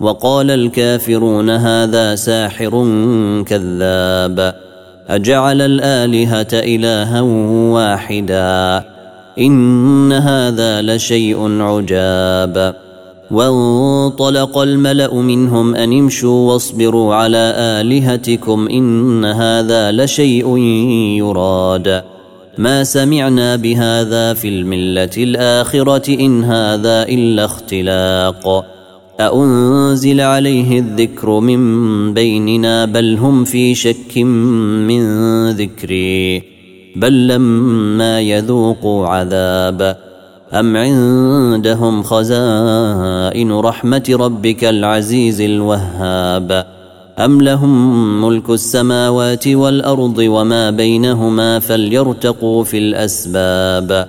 وقال الكافرون هذا ساحر كذاب. أجعل الآلهة إلها واحدا. إن هذا لشيء عجاب. وانطلق الملأ منهم أن امشوا واصبروا على آلهتكم إن هذا لشيء يراد. ما سمعنا بهذا في الملة الآخرة إن هذا إلا اختلاق. أأنزل عليه الذكر من بيننا بل هم في شك من ذكري بل لما يذوقوا عذاب أم عندهم خزائن رحمة ربك العزيز الوهاب أم لهم ملك السماوات والأرض وما بينهما فليرتقوا في الأسباب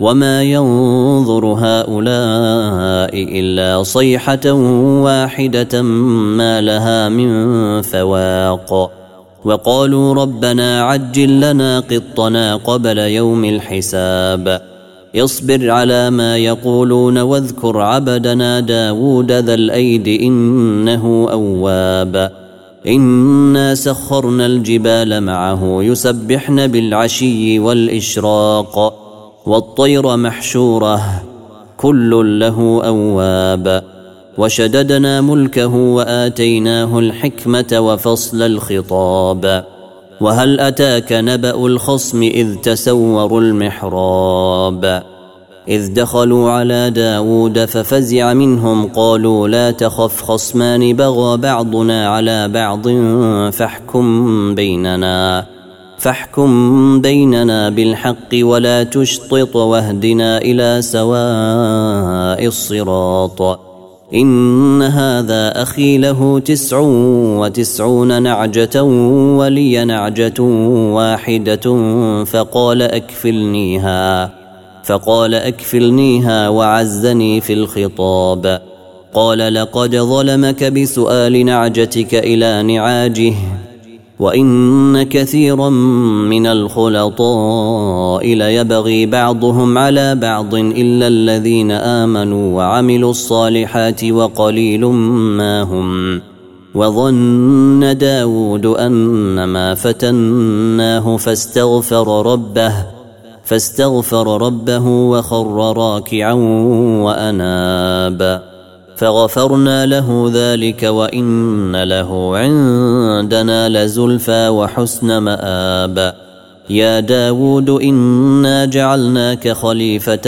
وما ينظر هؤلاء الا صيحه واحدة ما لها من فواق وقالوا ربنا عجل لنا قطنا قبل يوم الحساب اصبر على ما يقولون واذكر عبدنا داود ذا الايد انه اواب انا سخرنا الجبال معه يسبحن بالعشي والاشراق والطير محشورة كل له أواب. وشددنا ملكه وآتيناه الحكمة وفصل الخطاب. وهل أتاك نبأ الخصم إذ تسوروا المحراب؟ إذ دخلوا على داود ففزع منهم قالوا لا تخف خصمان بغى بعضنا على بعض فاحكم بيننا. فاحكم بيننا بالحق ولا تشطط واهدنا إلى سواء الصراط. إن هذا أخي له تسع وتسعون نعجة ولي نعجة واحدة فقال أكفلنيها فقال أكفلنيها وعزني في الخطاب. قال لقد ظلمك بسؤال نعجتك إلى نعاجه وان كثيرا من الخلطاء ليبغي بعضهم على بعض الا الذين امنوا وعملوا الصالحات وقليل ما هم وظن داود انما فتناه فاستغفر ربه فاستغفر ربه وخر راكعا واناب فغفرنا له ذلك وإن له عندنا لزلفى وحسن مآب. يا داود إنا جعلناك خليفة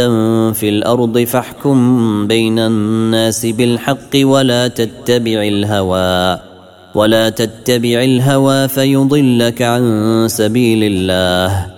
في الأرض فاحكم بين الناس بالحق ولا تتبع الهوى. ولا تتبع الهوى فيضلك عن سبيل الله.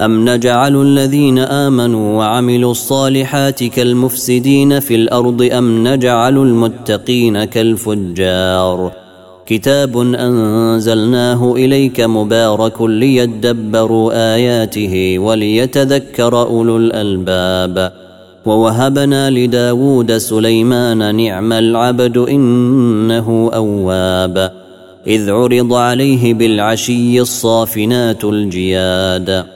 أم نجعل الذين آمنوا وعملوا الصالحات كالمفسدين في الأرض أم نجعل المتقين كالفجار كتاب أنزلناه إليك مبارك ليدبروا آياته وليتذكر أولو الألباب ووهبنا لداود سليمان نعم العبد إنه أواب إذ عرض عليه بالعشي الصافنات الجياد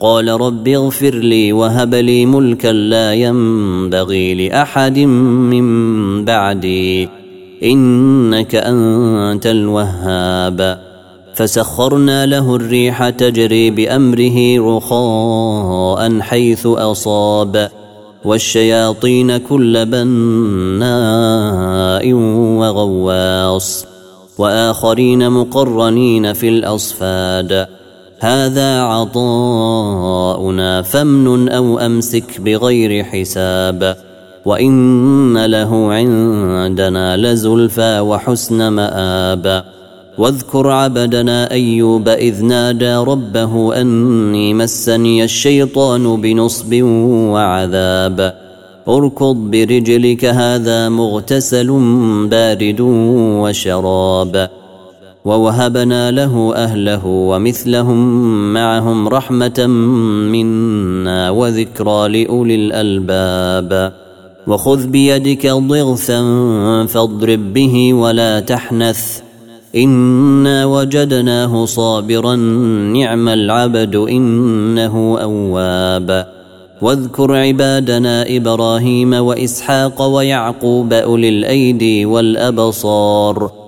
قال رب اغفر لي وهب لي ملكا لا ينبغي لأحد من بعدي إنك أنت الوهاب. فسخرنا له الريح تجري بأمره رخاء حيث أصاب والشياطين كل بناء وغواص وآخرين مقرنين في الأصفاد. هذا عطاؤنا فامنن أو أمسك بغير حساب. وإن له عندنا لزلفى وحسن مآب. واذكر عبدنا أيوب إذ نادى ربه أني مسني الشيطان بنصب وعذاب. اركض برجلك هذا مغتسل بارد وشراب. ووهبنا له أهله ومثلهم معهم رحمة منا وذكرى لأولي الألباب. وخذ بيدك ضغثا فاضرب به ولا تحنث. إنا وجدناه صابرا نعم العبد إنه أواب. واذكر عبادنا إبراهيم وإسحاق ويعقوب أولي الأيدي والأبصار.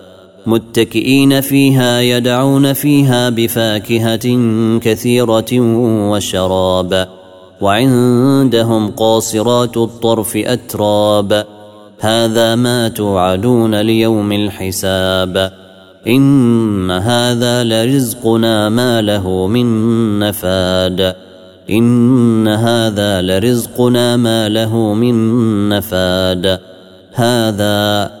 متكئين فيها يدعون فيها بفاكهة كثيرة وشراب. وعندهم قاصرات الطرف أتراب. هذا ما توعدون ليوم الحساب. إن هذا لرزقنا ما له من نفاد. إن هذا لرزقنا ما له من نفاد. هذا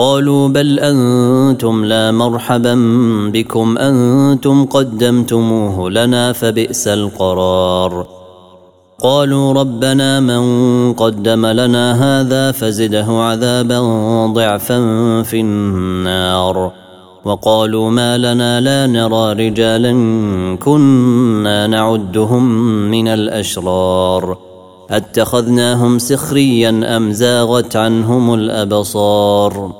قالوا بل أنتم لا مرحبا بكم أنتم قدمتموه لنا فبئس القرار. قالوا ربنا من قدم لنا هذا فزده عذابا ضعفا في النار. وقالوا ما لنا لا نرى رجالا كنا نعدهم من الأشرار. أتخذناهم سخريا أم زاغت عنهم الأبصار؟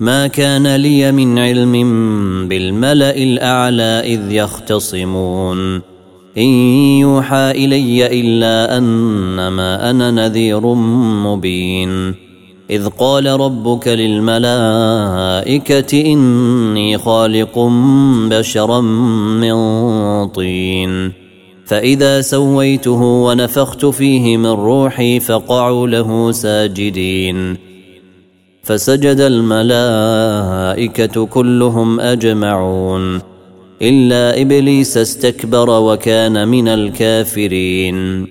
ما كان لي من علم بالملأ الأعلى إذ يختصمون. إن يوحى إلي إلا أنما أنا نذير مبين. إذ قال ربك للملائكة إني خالق بشرا من طين. فإذا سويته ونفخت فيه من روحي فقعوا له ساجدين. فسجد الملائكة كلهم أجمعون. إلا إبليس استكبر وكان من الكافرين.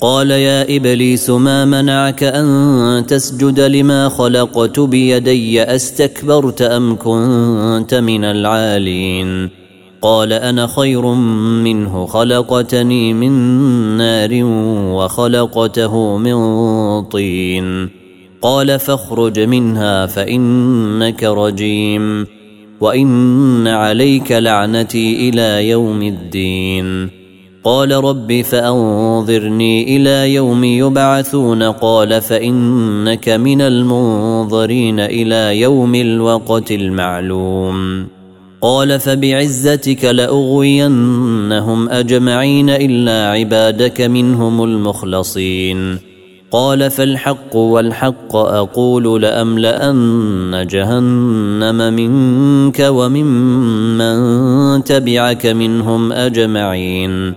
قال يا إبليس ما منعك أن تسجد لما خلقت بيدي؟ أستكبرت أم كنت من العالين؟ قال أنا خير منه خلقتني من نار وخلقته من طين. قال فاخرج منها فإنك رجيم وإن عليك لعنتي إلى يوم الدين. قال رب فأنظرني إلى يوم يبعثون. قال فإنك من المنظرين إلى يوم الوقت المعلوم. قال فبعزتك لأغوينهم أجمعين إلا عبادك منهم المخلصين. قال فالحق والحق أقول لأملأن جهنم منك وممن تبعك منهم أجمعين.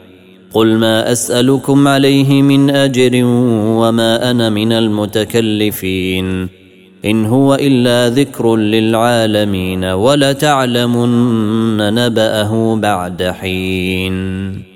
قل ما أسألكم عليه من أجر وما أنا من المتكلفين. إن هو إلا ذكر للعالمين ولتعلمن نبأه بعد حين.